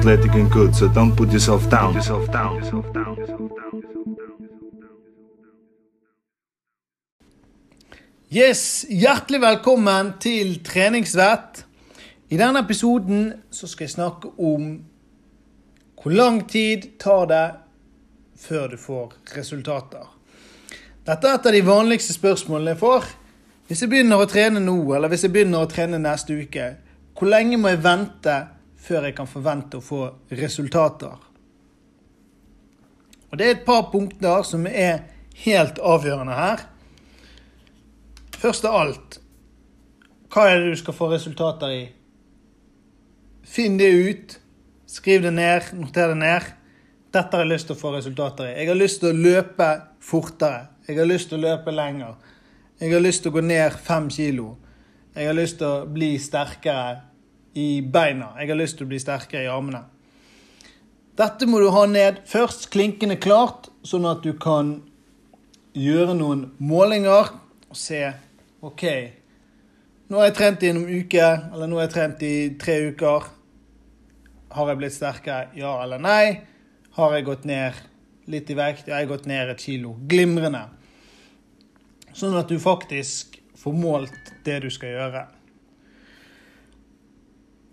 athletic and good, so don't put yourself down. Yourself down. Yourself down. Yourself down. Yes, Hjertelig velkommen til Treningsvett. I denne episoden så skal jeg snakke om hvor lang tid tar det før du får resultater. Dette er et av de vanligste spørsmålene jeg får. Hvis jeg begynner å trene nå, eller hvis jeg begynner å trene neste uke, hvor lenge må jeg vente før jeg kan forvente å få resultater? Og Det er et par punkter som er helt avgjørende her. Først av alt, hva er det du skal få resultater i? Finn det ut. Skriv det ned. Noter det ned. Dette har jeg lyst til å få resultater i. Jeg har lyst til å løpe fortere. Jeg har lyst til å løpe lenger. Jeg har lyst til å gå ned fem kilo. Jeg har lyst til å bli sterkere i beina. Jeg har lyst til å bli sterkere i armene. Dette må du ha ned først klinkende klart, sånn at du kan gjøre noen målinger og se OK, nå har jeg trent i en uke, eller nå har jeg trent i tre uker. Har jeg blitt sterkere? Ja eller nei? Har jeg gått ned litt i vekt? Ja, jeg har gått ned et kilo. Glimrende. Sånn at du faktisk får målt det du skal gjøre.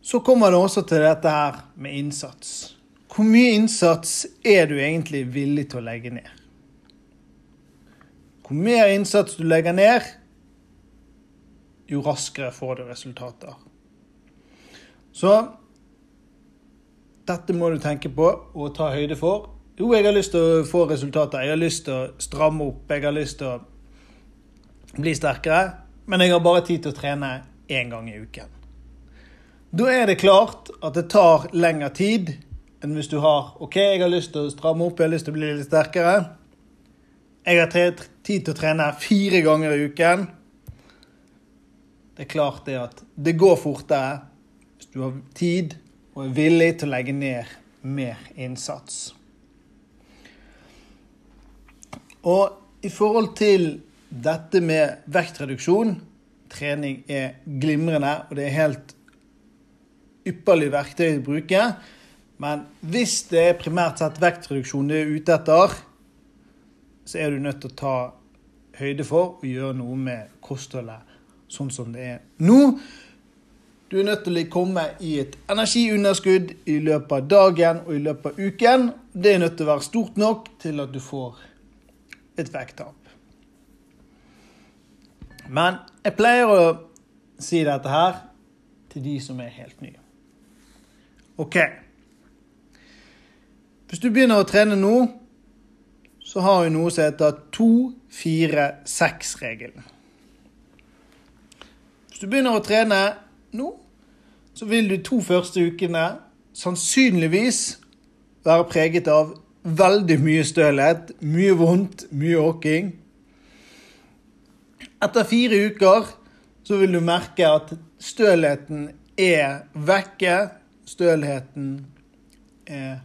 Så kommer det også til dette her med innsats. Hvor mye innsats er du egentlig villig til å legge ned? Hvor mer innsats du legger ned, jo raskere får du resultater. Så dette må du tenke på og ta høyde for. Jo, jeg har lyst til å få resultater. Jeg har lyst til å stramme opp. Jeg har lyst til å bli sterkere. Men jeg har bare tid til å trene én gang i uken. Da er det klart at det tar lengre tid enn hvis du har OK, jeg har lyst til å stramme opp, jeg har lyst til å bli litt sterkere. Jeg har tid til å trene fire ganger i uken. Det er klart det at det går fortere hvis du har tid og er villig til å legge ned mer innsats. Og i forhold til dette med vektreduksjon Trening er glimrende, og det er helt ypperlig verktøy å bruke. Men hvis det er primært sett vektreduksjon du er ute etter, så er du nødt til å ta høyde for å gjøre noe med kostholdet sånn som det er nå. Du er nødt til å komme i et energiunderskudd i løpet av dagen og i løpet av uken. Det er nødt til å være stort nok til at du får et vekttap. Men jeg pleier å si dette her til de som er helt nye. OK. Hvis du begynner å trene nå, så har vi noe som heter 2-4-6-regelen. Hvis du begynner å trene nå, så vil de to første ukene sannsynligvis være preget av veldig mye stølhet, mye vondt, mye åking. Etter fire uker så vil du merke at stølheten er vekke. Stølheten er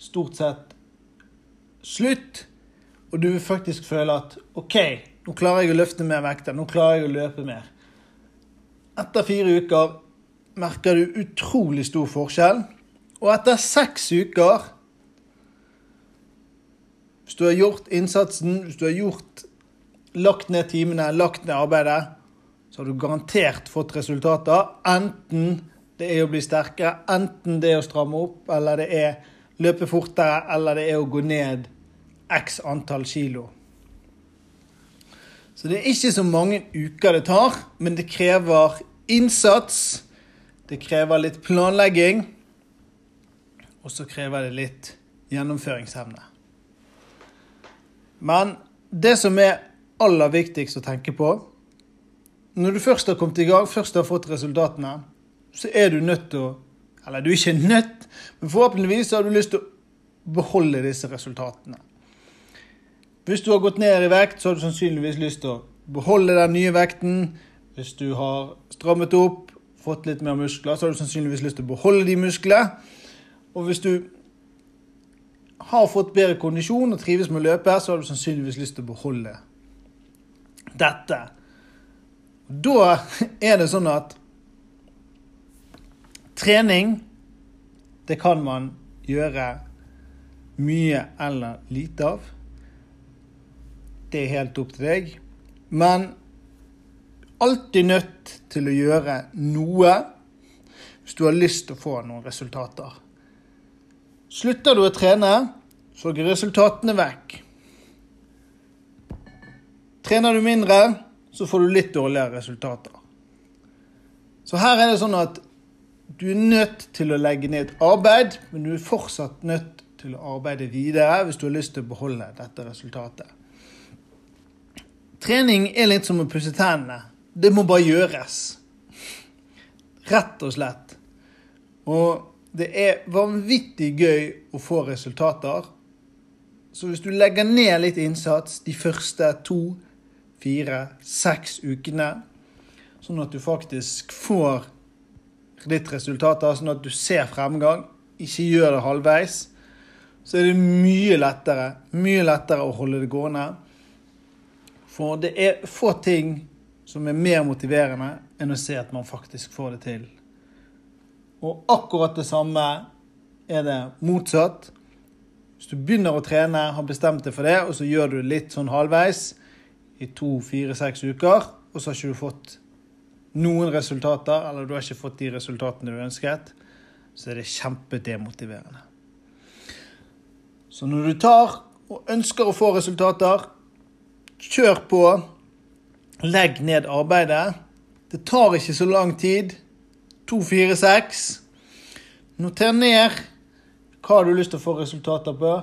stort sett slutt. Og du vil faktisk føle at OK, nå klarer jeg å løfte mer vekter, nå klarer jeg å løpe mer. Etter fire uker merker du utrolig stor forskjell. Og etter seks uker Hvis du har gjort innsatsen, hvis du har gjort, lagt ned timene, lagt ned arbeidet, så har du garantert fått resultater. Enten det er å bli sterkere, enten det er å stramme opp, eller det er løpe fortere, eller det er å gå ned x antall kilo. Så det er ikke så mange uker det tar, men det krever innsats. Det krever litt planlegging. Og så krever det litt gjennomføringsevne. Men det som er aller viktigst å tenke på Når du først har kommet i gang, først har fått resultatene, så er du nødt til å Eller du er ikke nødt, men forhåpentligvis har du lyst til å beholde disse resultatene. Hvis du har gått ned i vekt, så har du sannsynligvis lyst til å beholde den nye vekten. Hvis du har strammet opp, fått litt mer muskler, så har du sannsynligvis lyst til å beholde de musklene. Og hvis du har fått bedre kondisjon og trives med å løpe, så har du sannsynligvis lyst til å beholde dette. Da er det sånn at trening Det kan man gjøre mye eller lite av. Det er helt opp til deg. Men alltid nødt til å gjøre noe hvis du har lyst til å få noen resultater. Slutter du å trene, så går resultatene vekk. Trener du mindre, så får du litt dårligere resultater. Så her er det sånn at du er nødt til å legge ned arbeid, men du er fortsatt nødt til å arbeide videre hvis du har lyst til å beholde dette resultatet. Trening er litt som å pusse tennene. Det må bare gjøres. Rett og slett. Og det er vanvittig gøy å få resultater. Så hvis du legger ned litt innsats de første to, fire, seks ukene, sånn at du faktisk får ditt resultat, sånn at du ser fremgang, ikke gjør det halvveis, så er det mye lettere, mye lettere å holde det gående. For det er få ting som er mer motiverende enn å se at man faktisk får det til. Og akkurat det samme er det motsatt. Hvis du begynner å trene, har bestemt deg for det, og så gjør du litt sånn halvveis i to, fire, seks uker, og så har ikke du fått noen resultater, eller du har ikke fått de resultatene du ønsket, så er det kjempedemotiverende. Så når du tar og ønsker å få resultater, kjør på. Legg ned arbeidet. Det tar ikke så lang tid. 2, 4, 6. Noter ned hva du har lyst til å få resultater på.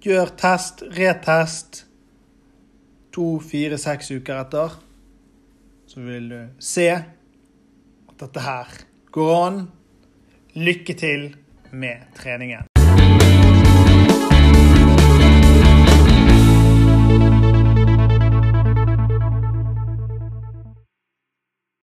Gjør test, retest to, fire, seks uker etter. Så vil du se at dette her går an. Lykke til med treningen.